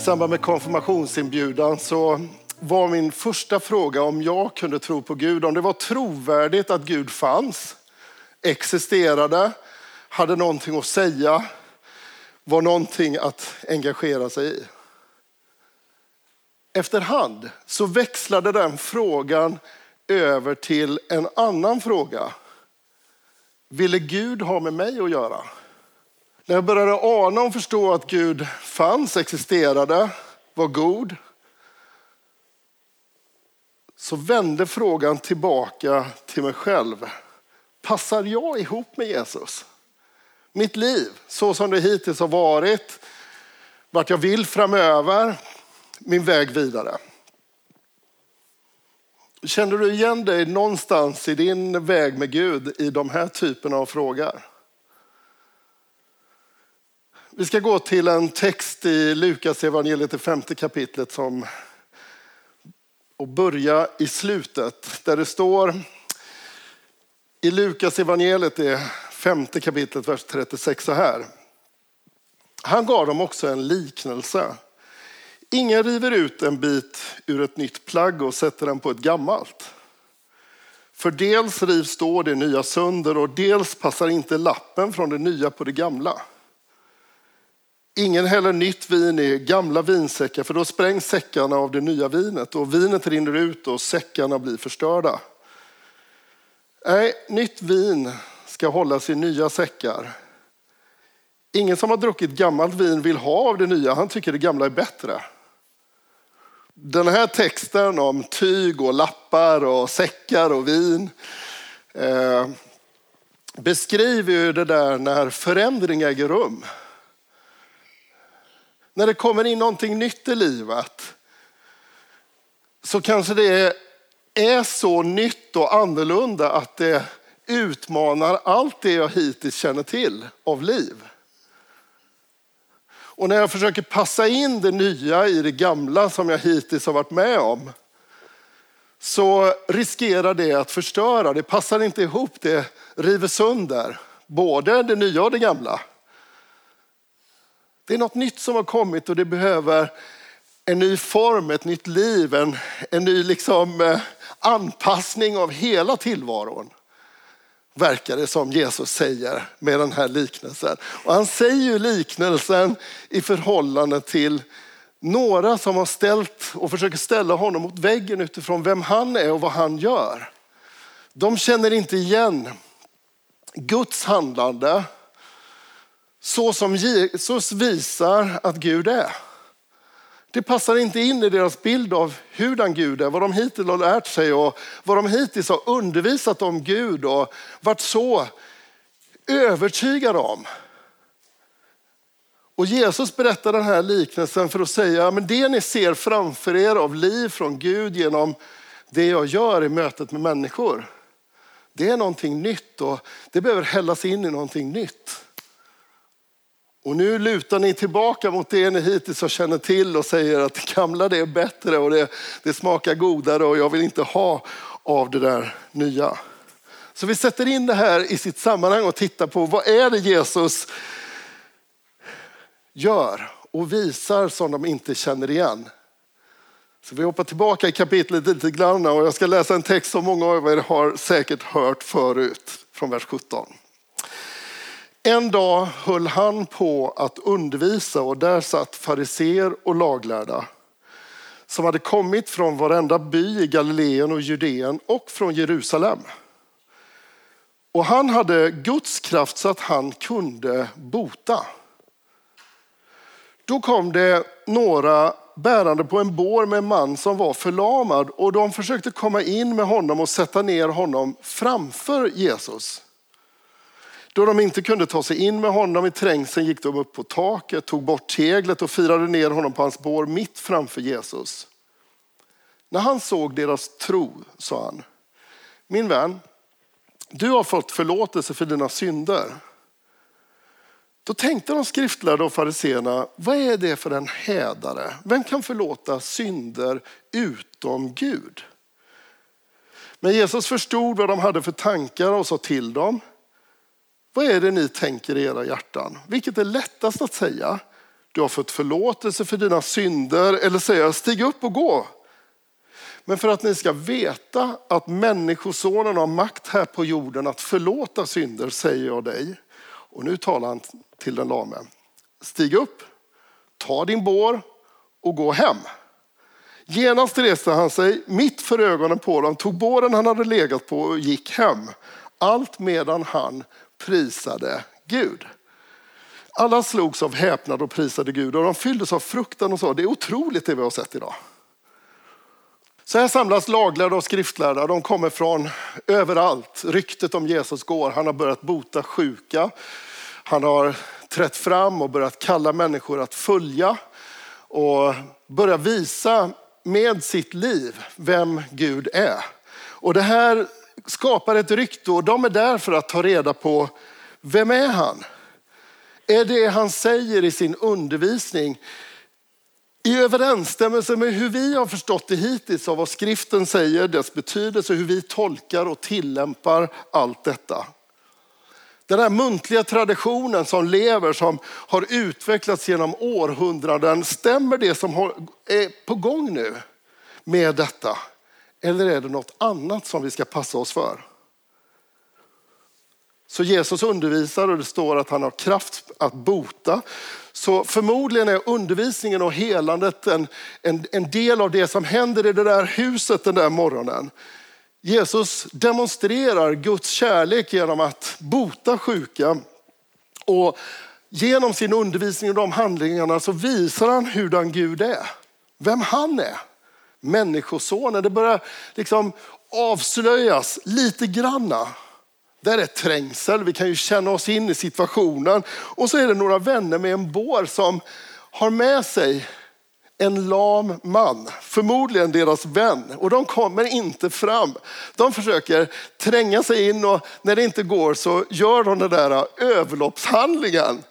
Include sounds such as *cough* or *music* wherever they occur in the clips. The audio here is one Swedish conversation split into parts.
Samband med konfirmationsinbjudan så var min första fråga om jag kunde tro på Gud, om det var trovärdigt att Gud fanns, existerade, hade någonting att säga, var någonting att engagera sig i. Efterhand så växlade den frågan över till en annan fråga. Ville Gud ha med mig att göra? När jag började ana och förstå att Gud fanns, existerade, var god, så vände frågan tillbaka till mig själv. Passar jag ihop med Jesus? Mitt liv, så som det hittills har varit, vart jag vill framöver, min väg vidare. Känner du igen dig någonstans i din väg med Gud i de här typerna av frågor? Vi ska gå till en text i Lukas evangeliet det femte kapitlet som och börja i slutet där det står i Lukas evangeliet det femte kapitlet vers 36 så här. Han gav dem också en liknelse. Ingen river ut en bit ur ett nytt plagg och sätter den på ett gammalt. För dels rivs då det nya sönder och dels passar inte lappen från det nya på det gamla. Ingen häller nytt vin i gamla vinsäckar för då sprängs säckarna av det nya vinet och vinet rinner ut och säckarna blir förstörda. Nej, nytt vin ska hållas i nya säckar. Ingen som har druckit gammalt vin vill ha av det nya, han tycker det gamla är bättre. Den här texten om tyg och lappar och säckar och vin eh, beskriver ju det där när förändring äger rum. När det kommer in någonting nytt i livet så kanske det är så nytt och annorlunda att det utmanar allt det jag hittills känner till av liv. Och när jag försöker passa in det nya i det gamla som jag hittills har varit med om så riskerar det att förstöra. Det passar inte ihop, det river sönder både det nya och det gamla. Det är något nytt som har kommit och det behöver en ny form, ett nytt liv, en, en ny liksom, eh, anpassning av hela tillvaron. Verkar det som Jesus säger med den här liknelsen. Och han säger ju liknelsen i förhållande till några som har ställt och försöker ställa honom mot väggen utifrån vem han är och vad han gör. De känner inte igen Guds handlande så som Jesus visar att Gud är. Det passar inte in i deras bild av hurdan Gud är, vad de hittills har lärt sig och vad de hittills har undervisat om Gud och varit så övertygade om. Och Jesus berättar den här liknelsen för att säga, men det ni ser framför er av liv från Gud genom det jag gör i mötet med människor, det är någonting nytt och det behöver hällas in i någonting nytt. Och nu lutar ni tillbaka mot det ni hittills har känner till och säger att det gamla det är bättre och det, det smakar godare och jag vill inte ha av det där nya. Så vi sätter in det här i sitt sammanhang och tittar på vad är det Jesus gör och visar som de inte känner igen. Så vi hoppar tillbaka i kapitlet lite grann och jag ska läsa en text som många av er har säkert hört förut från vers 17. En dag höll han på att undervisa och där satt fariser och laglärda som hade kommit från varenda by i Galileen och Judeen och från Jerusalem. Och han hade Guds kraft så att han kunde bota. Då kom det några bärande på en bår med en man som var förlamad och de försökte komma in med honom och sätta ner honom framför Jesus. Då de inte kunde ta sig in med honom i trängseln gick de upp på taket, tog bort teglet och firade ner honom på hans bår mitt framför Jesus. När han såg deras tro sa han, min vän, du har fått förlåtelse för dina synder. Då tänkte de skriftlärda och fariseerna, vad är det för en hädare? Vem kan förlåta synder utom Gud? Men Jesus förstod vad de hade för tankar och sa till dem, vad är det ni tänker i era hjärtan? Vilket är lättast att säga? Du har fått förlåtelse för dina synder eller säga stig upp och gå. Men för att ni ska veta att människosonen har makt här på jorden att förlåta synder säger jag dig. Och nu talar han till den lame. Stig upp, ta din bår och gå hem. Genast reste han sig mitt för ögonen på dem, tog båren han hade legat på och gick hem. Allt medan han prisade Gud. Alla slogs av häpnad och prisade Gud och de fylldes av fruktan och sa det är otroligt det vi har sett idag. Så här samlas laglärda och skriftlärda. De kommer från överallt. Ryktet om Jesus går. Han har börjat bota sjuka. Han har trätt fram och börjat kalla människor att följa och börja visa med sitt liv vem Gud är. Och det här skapar ett rykte och de är där för att ta reda på vem är han? Är det han säger i sin undervisning i överensstämmelse med hur vi har förstått det hittills av vad skriften säger, dess betydelse, hur vi tolkar och tillämpar allt detta. Den här muntliga traditionen som lever, som har utvecklats genom århundraden, stämmer det som är på gång nu med detta? Eller är det något annat som vi ska passa oss för? Så Jesus undervisar och det står att han har kraft att bota. Så förmodligen är undervisningen och helandet en, en, en del av det som händer i det där huset den där morgonen. Jesus demonstrerar Guds kärlek genom att bota sjuka. Och genom sin undervisning och de handlingarna så visar han hurdan Gud är. Vem han är. Människosonen. Det börjar liksom avslöjas lite granna. Där är trängsel, vi kan ju känna oss in i situationen. Och så är det några vänner med en bår som har med sig en lam man, förmodligen deras vän. Och de kommer inte fram. De försöker tränga sig in och när det inte går så gör de den där överloppshandlingen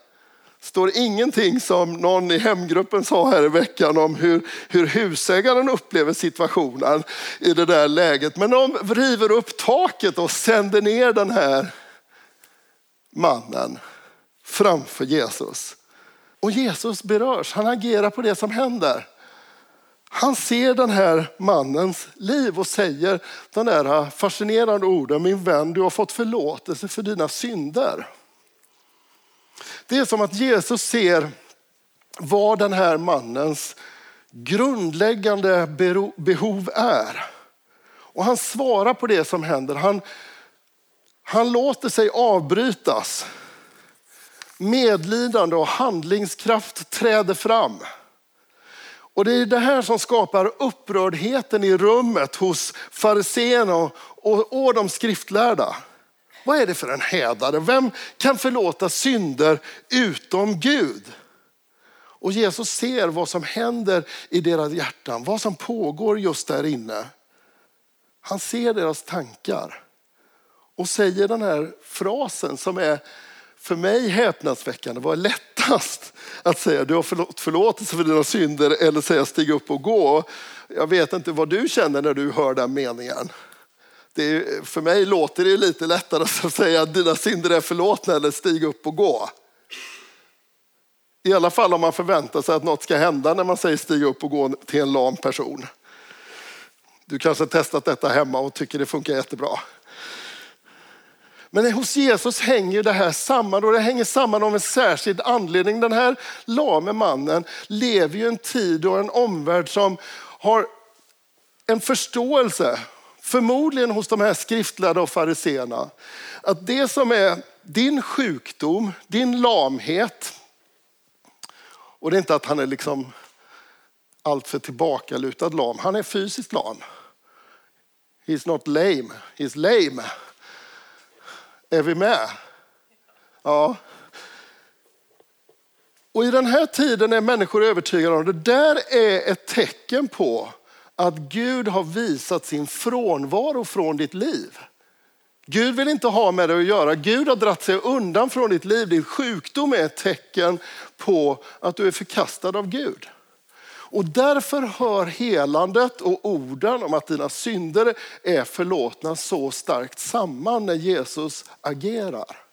står ingenting som någon i hemgruppen sa här i veckan om hur, hur husägaren upplever situationen i det där läget. Men de river upp taket och sänder ner den här mannen framför Jesus. Och Jesus berörs, han agerar på det som händer. Han ser den här mannens liv och säger de där fascinerande orden, min vän du har fått förlåtelse för dina synder. Det är som att Jesus ser vad den här mannens grundläggande behov är. Och han svarar på det som händer. Han, han låter sig avbrytas. Medlidande och handlingskraft träder fram. Och det är det här som skapar upprördheten i rummet hos fariséerna och, och, och de skriftlärda. Vad är det för en hädare? Vem kan förlåta synder utom Gud? Och Jesus ser vad som händer i deras hjärtan, vad som pågår just där inne. Han ser deras tankar och säger den här frasen som är för mig häpnadsväckande. Vad är lättast att säga du har förlåtelse för dina synder eller säga stig upp och gå. Jag vet inte vad du känner när du hör den meningen det, för mig låter det lite lättare att säga att dina synder är förlåtna eller stig upp och gå. I alla fall om man förväntar sig att något ska hända när man säger stig upp och gå till en lam person. Du kanske har testat detta hemma och tycker det funkar jättebra. Men hos Jesus hänger det här samman och det hänger samman av en särskild anledning. Den här lame mannen lever ju en tid och en omvärld som har en förståelse förmodligen hos de här skriftlärda och fariseerna, att det som är din sjukdom, din lamhet, och det är inte att han är liksom alltför tillbakalutad lam, han är fysiskt lam. He's not lame, he's lame. Är vi med? Ja. Och i den här tiden är människor övertygade om det där är ett tecken på att Gud har visat sin frånvaro från ditt liv. Gud vill inte ha med dig att göra. Gud har dratt sig undan från ditt liv. Din sjukdom är ett tecken på att du är förkastad av Gud. Och därför hör helandet och orden om att dina synder är förlåtna så starkt samman när Jesus agerar.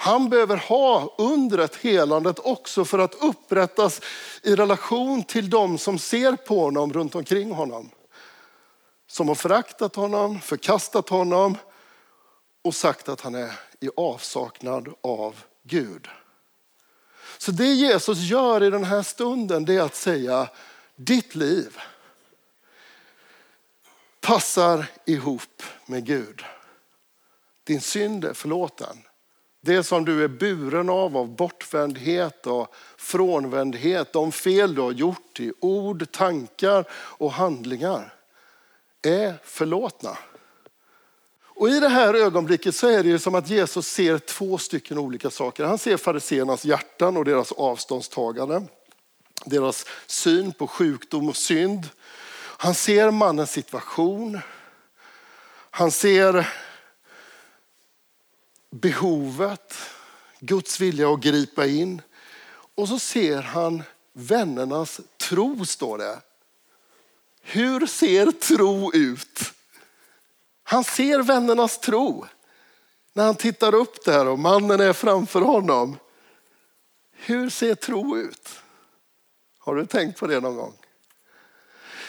Han behöver ha undret, helandet också för att upprättas i relation till de som ser på honom runt omkring honom. Som har föraktat honom, förkastat honom och sagt att han är i avsaknad av Gud. Så det Jesus gör i den här stunden det är att säga ditt liv passar ihop med Gud. Din synd är förlåten. Det som du är buren av, av bortvändhet och frånvändhet, de fel du har gjort i ord, tankar och handlingar är förlåtna. Och I det här ögonblicket så är det ju som att Jesus ser två stycken olika saker. Han ser fariseernas hjärtan och deras avståndstagande. Deras syn på sjukdom och synd. Han ser mannens situation. Han ser behovet, Guds vilja att gripa in. Och så ser han vännernas tro, står det. Hur ser tro ut? Han ser vännernas tro när han tittar upp där och mannen är framför honom. Hur ser tro ut? Har du tänkt på det någon gång?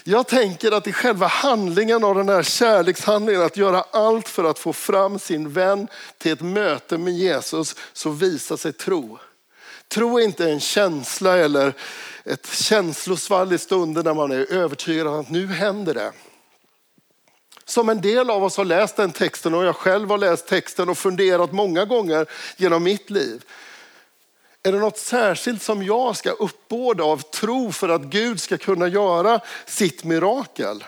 Jag tänker att i själva handlingen av den här kärlekshandlingen, att göra allt för att få fram sin vän till ett möte med Jesus, så visar sig tro. Tro är inte en känsla eller ett känslosvall i stunden när man är övertygad om att nu händer det. Som en del av oss har läst den texten och jag själv har läst texten och funderat många gånger genom mitt liv. Är det något särskilt som jag ska uppbåda av tro för att Gud ska kunna göra sitt mirakel?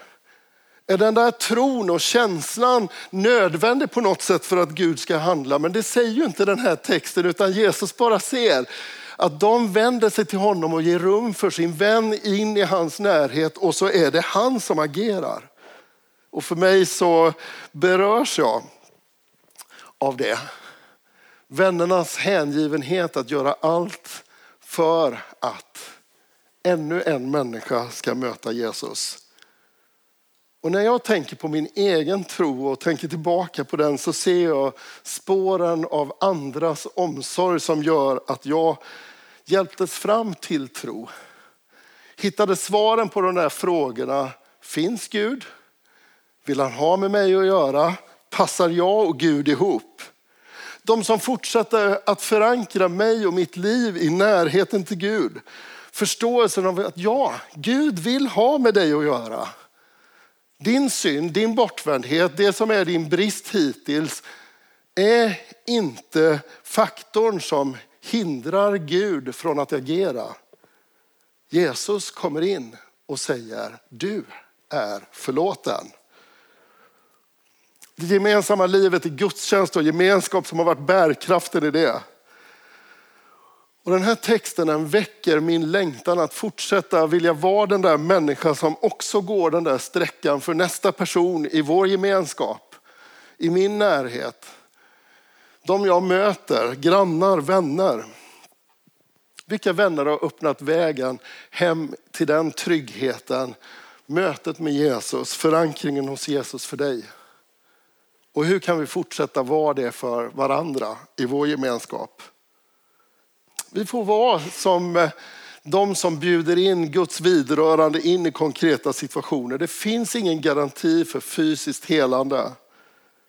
Är den där tron och känslan nödvändig på något sätt för att Gud ska handla? Men det säger ju inte den här texten utan Jesus bara ser att de vänder sig till honom och ger rum för sin vän in i hans närhet och så är det han som agerar. Och för mig så berörs jag av det. Vännernas hängivenhet att göra allt för att ännu en människa ska möta Jesus. Och när jag tänker på min egen tro och tänker tillbaka på den så ser jag spåren av andras omsorg som gör att jag hjälptes fram till tro. Hittade svaren på de där frågorna. Finns Gud? Vill han ha med mig att göra? Passar jag och Gud ihop? De som fortsatte att förankra mig och mitt liv i närheten till Gud. Förståelsen av att ja, Gud vill ha med dig att göra. Din synd, din bortvändhet, det som är din brist hittills är inte faktorn som hindrar Gud från att agera. Jesus kommer in och säger du är förlåten det gemensamma livet i gudstjänst och gemenskap som har varit bärkraften i det. Och den här texten den väcker min längtan att fortsätta vilja vara den där människan som också går den där sträckan för nästa person i vår gemenskap, i min närhet. De jag möter, grannar, vänner. Vilka vänner har öppnat vägen hem till den tryggheten, mötet med Jesus, förankringen hos Jesus för dig? Och hur kan vi fortsätta vara det för varandra i vår gemenskap? Vi får vara som eh, de som bjuder in Guds vidrörande in i konkreta situationer. Det finns ingen garanti för fysiskt helande.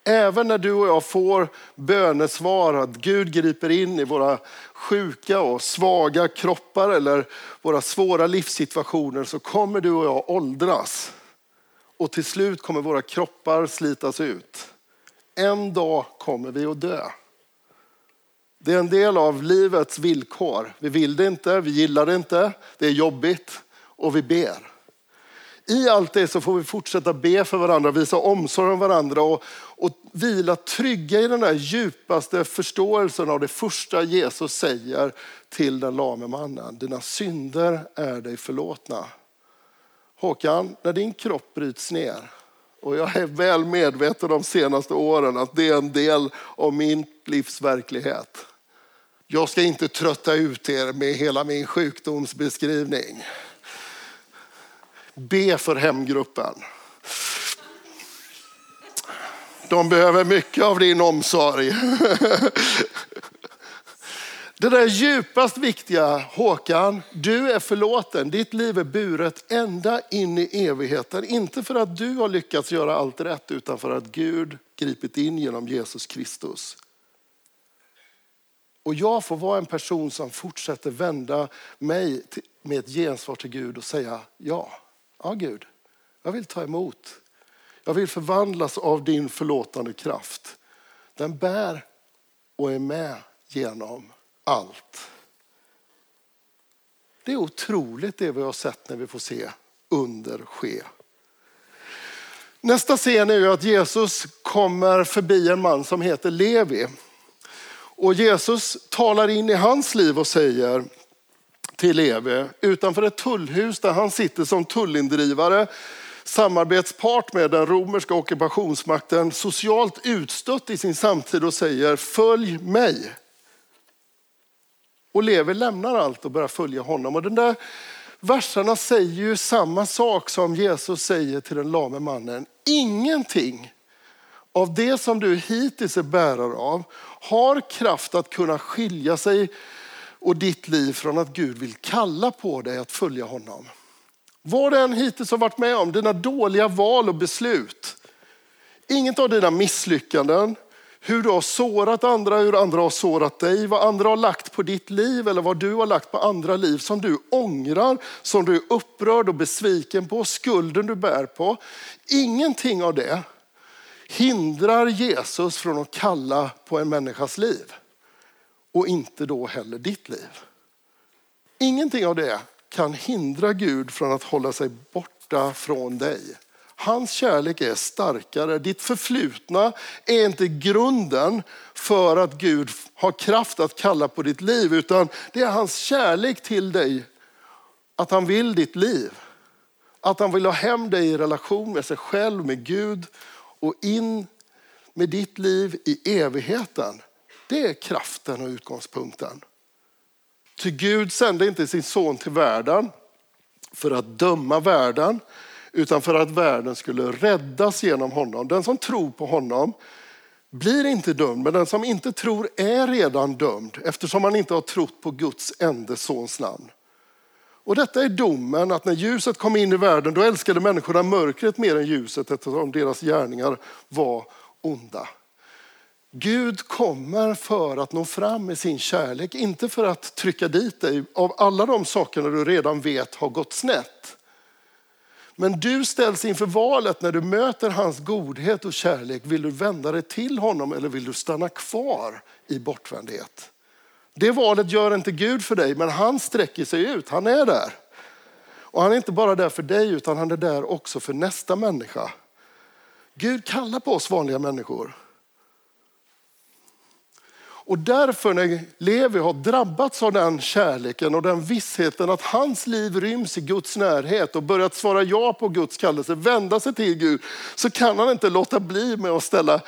Även när du och jag får bönesvar att Gud griper in i våra sjuka och svaga kroppar eller våra svåra livssituationer så kommer du och jag åldras. Och till slut kommer våra kroppar slitas ut. En dag kommer vi att dö. Det är en del av livets villkor. Vi vill det inte, vi gillar det inte, det är jobbigt och vi ber. I allt det så får vi fortsätta be för varandra, visa omsorg om varandra och, och vila trygga i den där djupaste förståelsen av det första Jesus säger till den lame mannen. Dina synder är dig förlåtna. Håkan, när din kropp bryts ner, och jag är väl medveten de senaste åren att det är en del av min livsverklighet. Jag ska inte trötta ut er med hela min sjukdomsbeskrivning. Be för hemgruppen. De behöver mycket av din omsorg. *laughs* Det där djupast viktiga, Håkan, du är förlåten. Ditt liv är buret ända in i evigheten. Inte för att du har lyckats göra allt rätt, utan för att Gud gripit in genom Jesus Kristus. Och jag får vara en person som fortsätter vända mig med ett gensvar till Gud och säga ja. Ja Gud, jag vill ta emot. Jag vill förvandlas av din förlåtande kraft. Den bär och är med genom allt. Det är otroligt det vi har sett när vi får se under ske. Nästa scen är ju att Jesus kommer förbi en man som heter Levi. Och Jesus talar in i hans liv och säger till Levi utanför ett tullhus där han sitter som tullindrivare samarbetspart med den romerska ockupationsmakten, socialt utstött i sin samtid och säger följ mig. Och Levi lämnar allt och börjar följa honom. Och den där verserna säger ju samma sak som Jesus säger till den lame mannen. Ingenting av det som du hittills är bärare av har kraft att kunna skilja sig och ditt liv från att Gud vill kalla på dig att följa honom. Vad du än hittills har varit med om, dina dåliga val och beslut, inget av dina misslyckanden, hur du har sårat andra, hur andra har sårat dig, vad andra har lagt på ditt liv eller vad du har lagt på andra liv som du ångrar, som du är upprörd och besviken på, skulden du bär på. Ingenting av det hindrar Jesus från att kalla på en människas liv och inte då heller ditt liv. Ingenting av det kan hindra Gud från att hålla sig borta från dig. Hans kärlek är starkare. Ditt förflutna är inte grunden för att Gud har kraft att kalla på ditt liv, utan det är hans kärlek till dig, att han vill ditt liv. Att han vill ha hem dig i relation med sig själv, med Gud och in med ditt liv i evigheten. Det är kraften och utgångspunkten. Ty Gud sände inte sin son till världen för att döma världen, utan för att världen skulle räddas genom honom. Den som tror på honom blir inte dömd, men den som inte tror är redan dömd eftersom han inte har trott på Guds enda sons namn. Och detta är domen att när ljuset kom in i världen då älskade människorna mörkret mer än ljuset eftersom deras gärningar var onda. Gud kommer för att nå fram med sin kärlek, inte för att trycka dit dig av alla de sakerna du redan vet har gått snett. Men du ställs inför valet när du möter hans godhet och kärlek. Vill du vända dig till honom eller vill du stanna kvar i bortvändhet? Det valet gör inte Gud för dig, men han sträcker sig ut. Han är där. Och han är inte bara där för dig, utan han är där också för nästa människa. Gud kallar på oss vanliga människor. Och därför när Levi har drabbats av den kärleken och den vissheten att hans liv ryms i Guds närhet och börjat svara ja på Guds kallelse, vända sig till Gud, så kan han inte låta bli med att ställa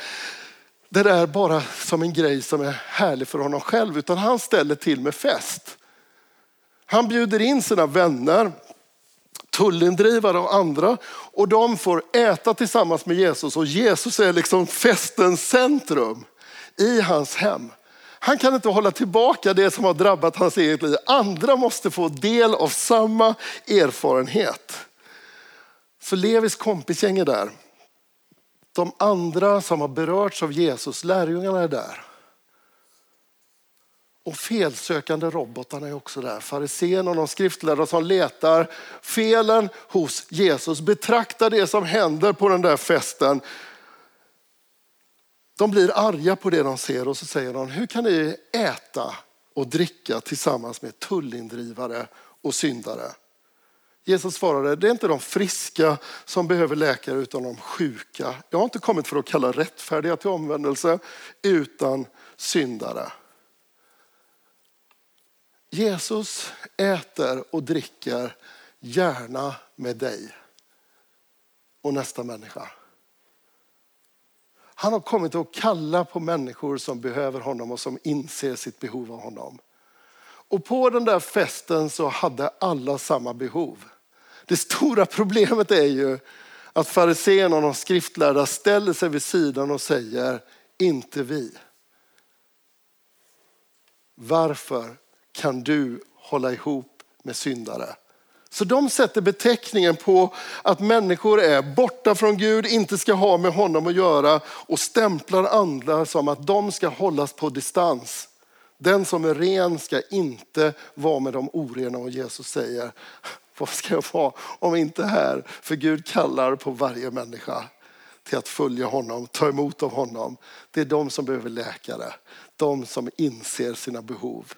det där bara som en grej som är härlig för honom själv, utan han ställer till med fest. Han bjuder in sina vänner, tullindrivare och andra och de får äta tillsammans med Jesus och Jesus är liksom festens centrum i hans hem. Han kan inte hålla tillbaka det som har drabbat hans eget liv. Andra måste få del av samma erfarenhet. Så Levis kompisgäng är där. De andra som har berörts av Jesus, lärjungarna är där. Och felsökande robotarna är också där. Farisén och de skriftlärda som letar felen hos Jesus. Betraktar det som händer på den där festen de blir arga på det de ser och så säger de, hur kan ni äta och dricka tillsammans med tullindrivare och syndare? Jesus svarade, det är inte de friska som behöver läkare utan de sjuka. Jag har inte kommit för att kalla rättfärdiga till omvändelse utan syndare. Jesus äter och dricker gärna med dig och nästa människa. Han har kommit att kalla på människor som behöver honom och som inser sitt behov av honom. Och på den där festen så hade alla samma behov. Det stora *laughs* problemet är ju att fariséerna och de skriftlärda ställer sig vid sidan och säger, inte vi. Varför kan du hålla ihop med syndare? Så de sätter beteckningen på att människor är borta från Gud, inte ska ha med honom att göra och stämplar andra som att de ska hållas på distans. Den som är ren ska inte vara med de orena och Jesus säger, vad ska jag vara om inte här? För Gud kallar på varje människa till att följa honom, ta emot av honom. Det är de som behöver läkare, de som inser sina behov.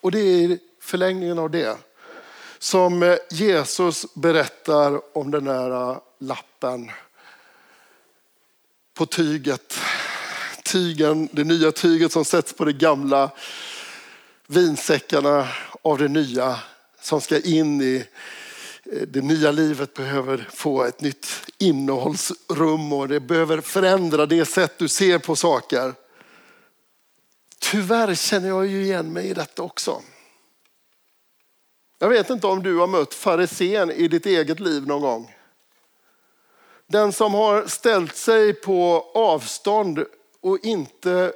Och det är förlängningen av det som eh, Jesus berättar om den där eh, lappen på tyget. Tygen, det nya tyget som sätts på de gamla vinsäckarna av det nya som ska in i eh, det nya livet behöver få ett nytt innehållsrum och det behöver förändra det sätt du ser på saker. Tyvärr känner jag ju igen mig i detta också. Jag vet inte om du har mött farisén i ditt eget liv någon gång. Den som har ställt sig på avstånd och inte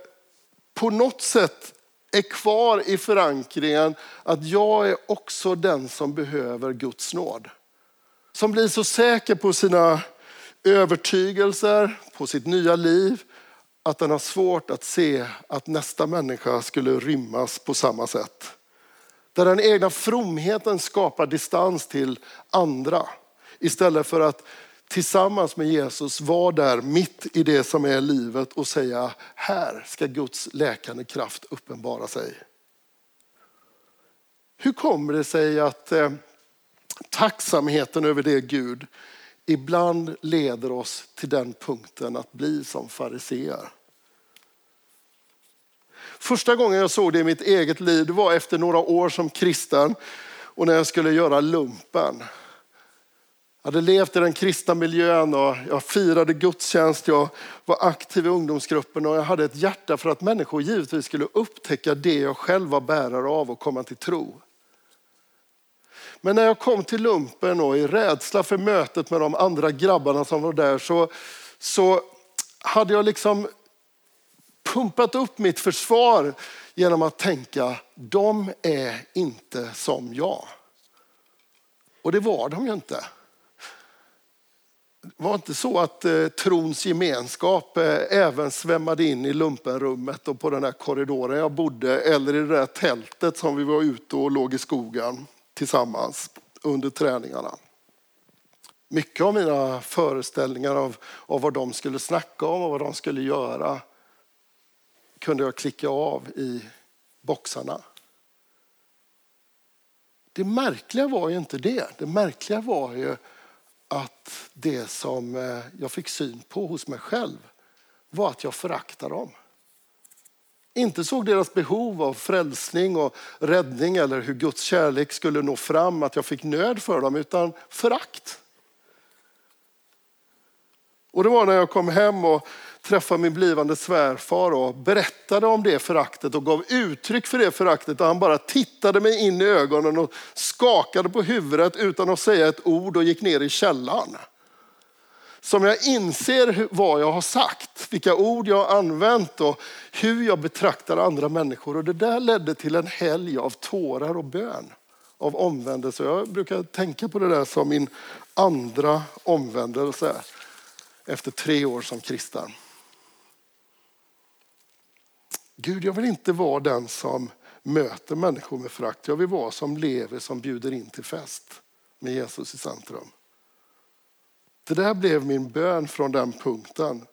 på något sätt är kvar i förankringen att jag är också den som behöver Guds nåd. Som blir så säker på sina övertygelser, på sitt nya liv, att den har svårt att se att nästa människa skulle rymmas på samma sätt. Där den egna fromheten skapar distans till andra istället för att tillsammans med Jesus vara där mitt i det som är livet och säga här ska Guds läkande kraft uppenbara sig. Hur kommer det sig att eh, tacksamheten över det Gud ibland leder oss till den punkten att bli som fariseer? Första gången jag såg det i mitt eget liv det var efter några år som kristen och när jag skulle göra lumpen. Jag hade levt i den kristna miljön och jag firade gudstjänst, jag var aktiv i ungdomsgruppen och jag hade ett hjärta för att människor givetvis skulle upptäcka det jag själv var bärare av och komma till tro. Men när jag kom till lumpen och i rädsla för mötet med de andra grabbarna som var där så, så hade jag liksom pumpat upp mitt försvar genom att tänka, de är inte som jag. Och det var de ju inte. Det var inte så att eh, trons gemenskap eh, även svämmade in i lumpenrummet och på den här korridoren jag bodde eller i det där tältet som vi var ute och låg i skogen tillsammans under träningarna. Mycket av mina föreställningar av, av vad de skulle snacka om och vad de skulle göra kunde jag klicka av i boxarna. Det märkliga var ju inte det. Det märkliga var ju att det som eh, jag fick syn på hos mig själv var att jag föraktade dem. Inte såg deras behov av frälsning och räddning eller hur Guds kärlek skulle nå fram, att jag fick nöd för dem, utan förakt. Och det var när jag kom hem och träffade min blivande svärfar och berättade om det föraktet och gav uttryck för det föraktet. Han bara tittade mig in i ögonen och skakade på huvudet utan att säga ett ord och gick ner i källaren. Som jag inser vad jag har sagt, vilka ord jag har använt och hur jag betraktar andra människor. Och det där ledde till en helg av tårar och bön, av omvändelse. Jag brukar tänka på det där som min andra omvändelse efter tre år som kristen. Gud, jag vill inte vara den som möter människor med frakt. Jag vill vara som lever, som bjuder in till fest med Jesus i centrum. Det där blev min bön från den punkten.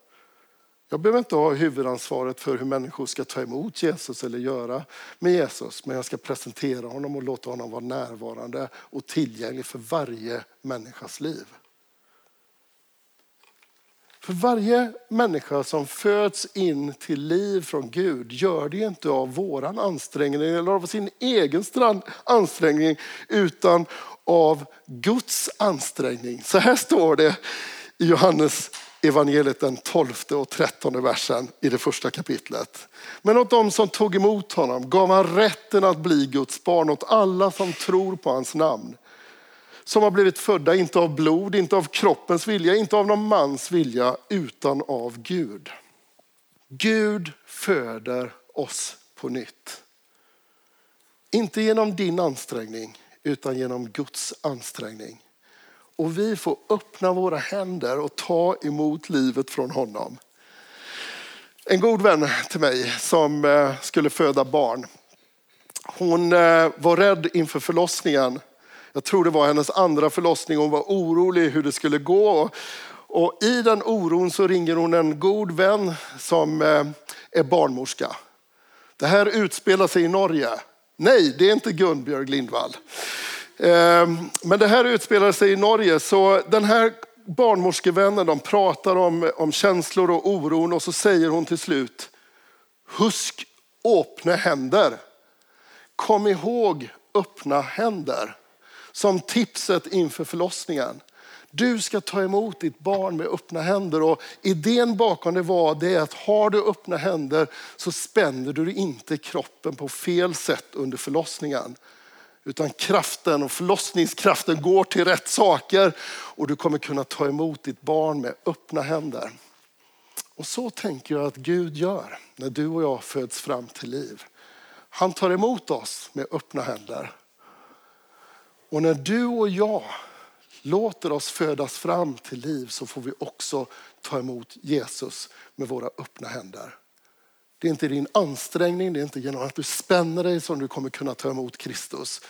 Jag behöver inte ha huvudansvaret för hur människor ska ta emot Jesus eller göra med Jesus. Men jag ska presentera honom och låta honom vara närvarande och tillgänglig för varje människas liv. För varje människa som föds in till liv från Gud gör det inte av våran ansträngning eller av sin egen ansträngning utan av Guds ansträngning. Så här står det i Johannes evangeliet den 12 och 13 versen i det första kapitlet. Men åt dem som tog emot honom gav han rätten att bli Guds barn åt alla som tror på hans namn. Som har blivit födda, inte av blod, inte av kroppens vilja, inte av någon mans vilja, utan av Gud. Gud föder oss på nytt. Inte genom din ansträngning, utan genom Guds ansträngning. Och vi får öppna våra händer och ta emot livet från honom. En god vän till mig som eh, skulle föda barn. Hon eh, var rädd inför förlossningen. Jag tror det var hennes andra förlossning. Hon var orolig hur det skulle gå. Och I den oron så ringer hon en god vän som eh, är barnmorska. Det här utspelar sig i Norge. Nej, det är inte Gunbjörg Lindvall. Ehm, men det här utspelar sig i Norge, så den här barnmorskevännen de pratar om, om känslor och oron och så säger hon till slut, husk öppna händer. Kom ihåg öppna händer. Som tipset inför förlossningen. Du ska ta emot ditt barn med öppna händer och idén bakom det var det att har du öppna händer så spänner du inte kroppen på fel sätt under förlossningen. Utan kraften och förlossningskraften går till rätt saker och du kommer kunna ta emot ditt barn med öppna händer. Och så tänker jag att Gud gör när du och jag föds fram till liv. Han tar emot oss med öppna händer. Och när du och jag låter oss födas fram till liv så får vi också ta emot Jesus med våra öppna händer. Det är inte din ansträngning, det är inte genom att du spänner dig som du kommer kunna ta emot Kristus,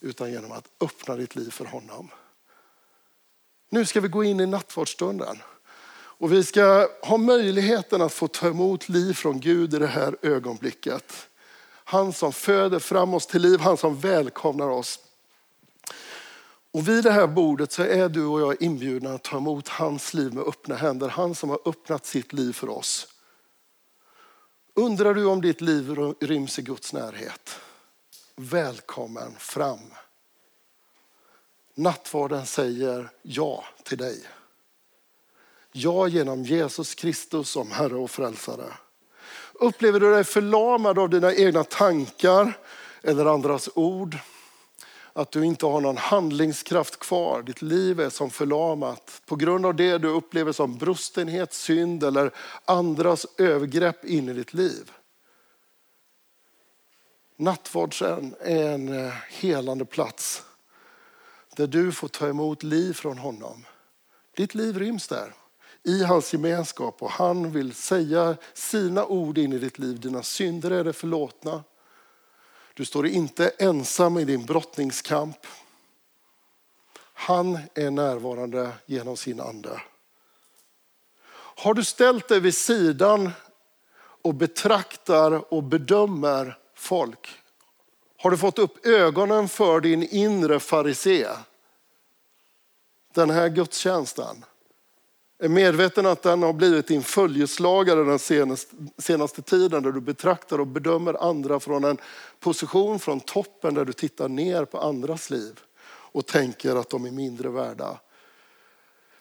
utan genom att öppna ditt liv för honom. Nu ska vi gå in i nattvardsstunden. Och vi ska ha möjligheten att få ta emot liv från Gud i det här ögonblicket. Han som föder fram oss till liv, han som välkomnar oss. Och vid det här bordet så är du och jag inbjudna att ta emot hans liv med öppna händer. Han som har öppnat sitt liv för oss. Undrar du om ditt liv ryms i Guds närhet? Välkommen fram. Nattvarden säger ja till dig. Ja genom Jesus Kristus som Herre och Frälsare. Upplever du dig förlamad av dina egna tankar eller andras ord? Att du inte har någon handlingskraft kvar. Ditt liv är som förlamat på grund av det du upplever som brustenhet, synd eller andras övergrepp in i ditt liv. Nattvardsen är en eh, helande plats där du får ta emot liv från honom. Ditt liv ryms där i hans gemenskap och han vill säga sina ord in i ditt liv. Dina synder är det förlåtna. Du står inte ensam i din brottningskamp. Han är närvarande genom sin ande. Har du ställt dig vid sidan och betraktar och bedömer folk? Har du fått upp ögonen för din inre farisé? Den här gudstjänsten är medveten att den har blivit din följeslagare den senaste, senaste tiden där du betraktar och bedömer andra från en position från toppen där du tittar ner på andras liv och tänker att de är mindre värda.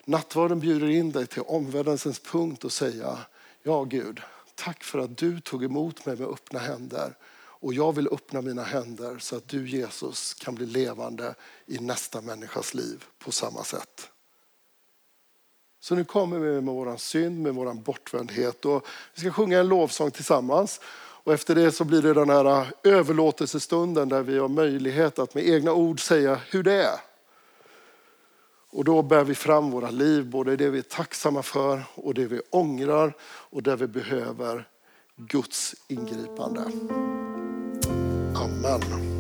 Nattvarden bjuder in dig till omvändelsens punkt och säga, ja Gud, tack för att du tog emot mig med öppna händer. Och jag vill öppna mina händer så att du Jesus kan bli levande i nästa människas liv på samma sätt. Så nu kommer vi med vår synd, med vår bortvändhet och vi ska sjunga en lovsång tillsammans. Och efter det så blir det den här äh, överlåtelsestunden där vi har möjlighet att med egna ord säga hur det är. Och då bär vi fram våra liv, både det vi är tacksamma för och det vi ångrar och där vi behöver Guds ingripande. Amen.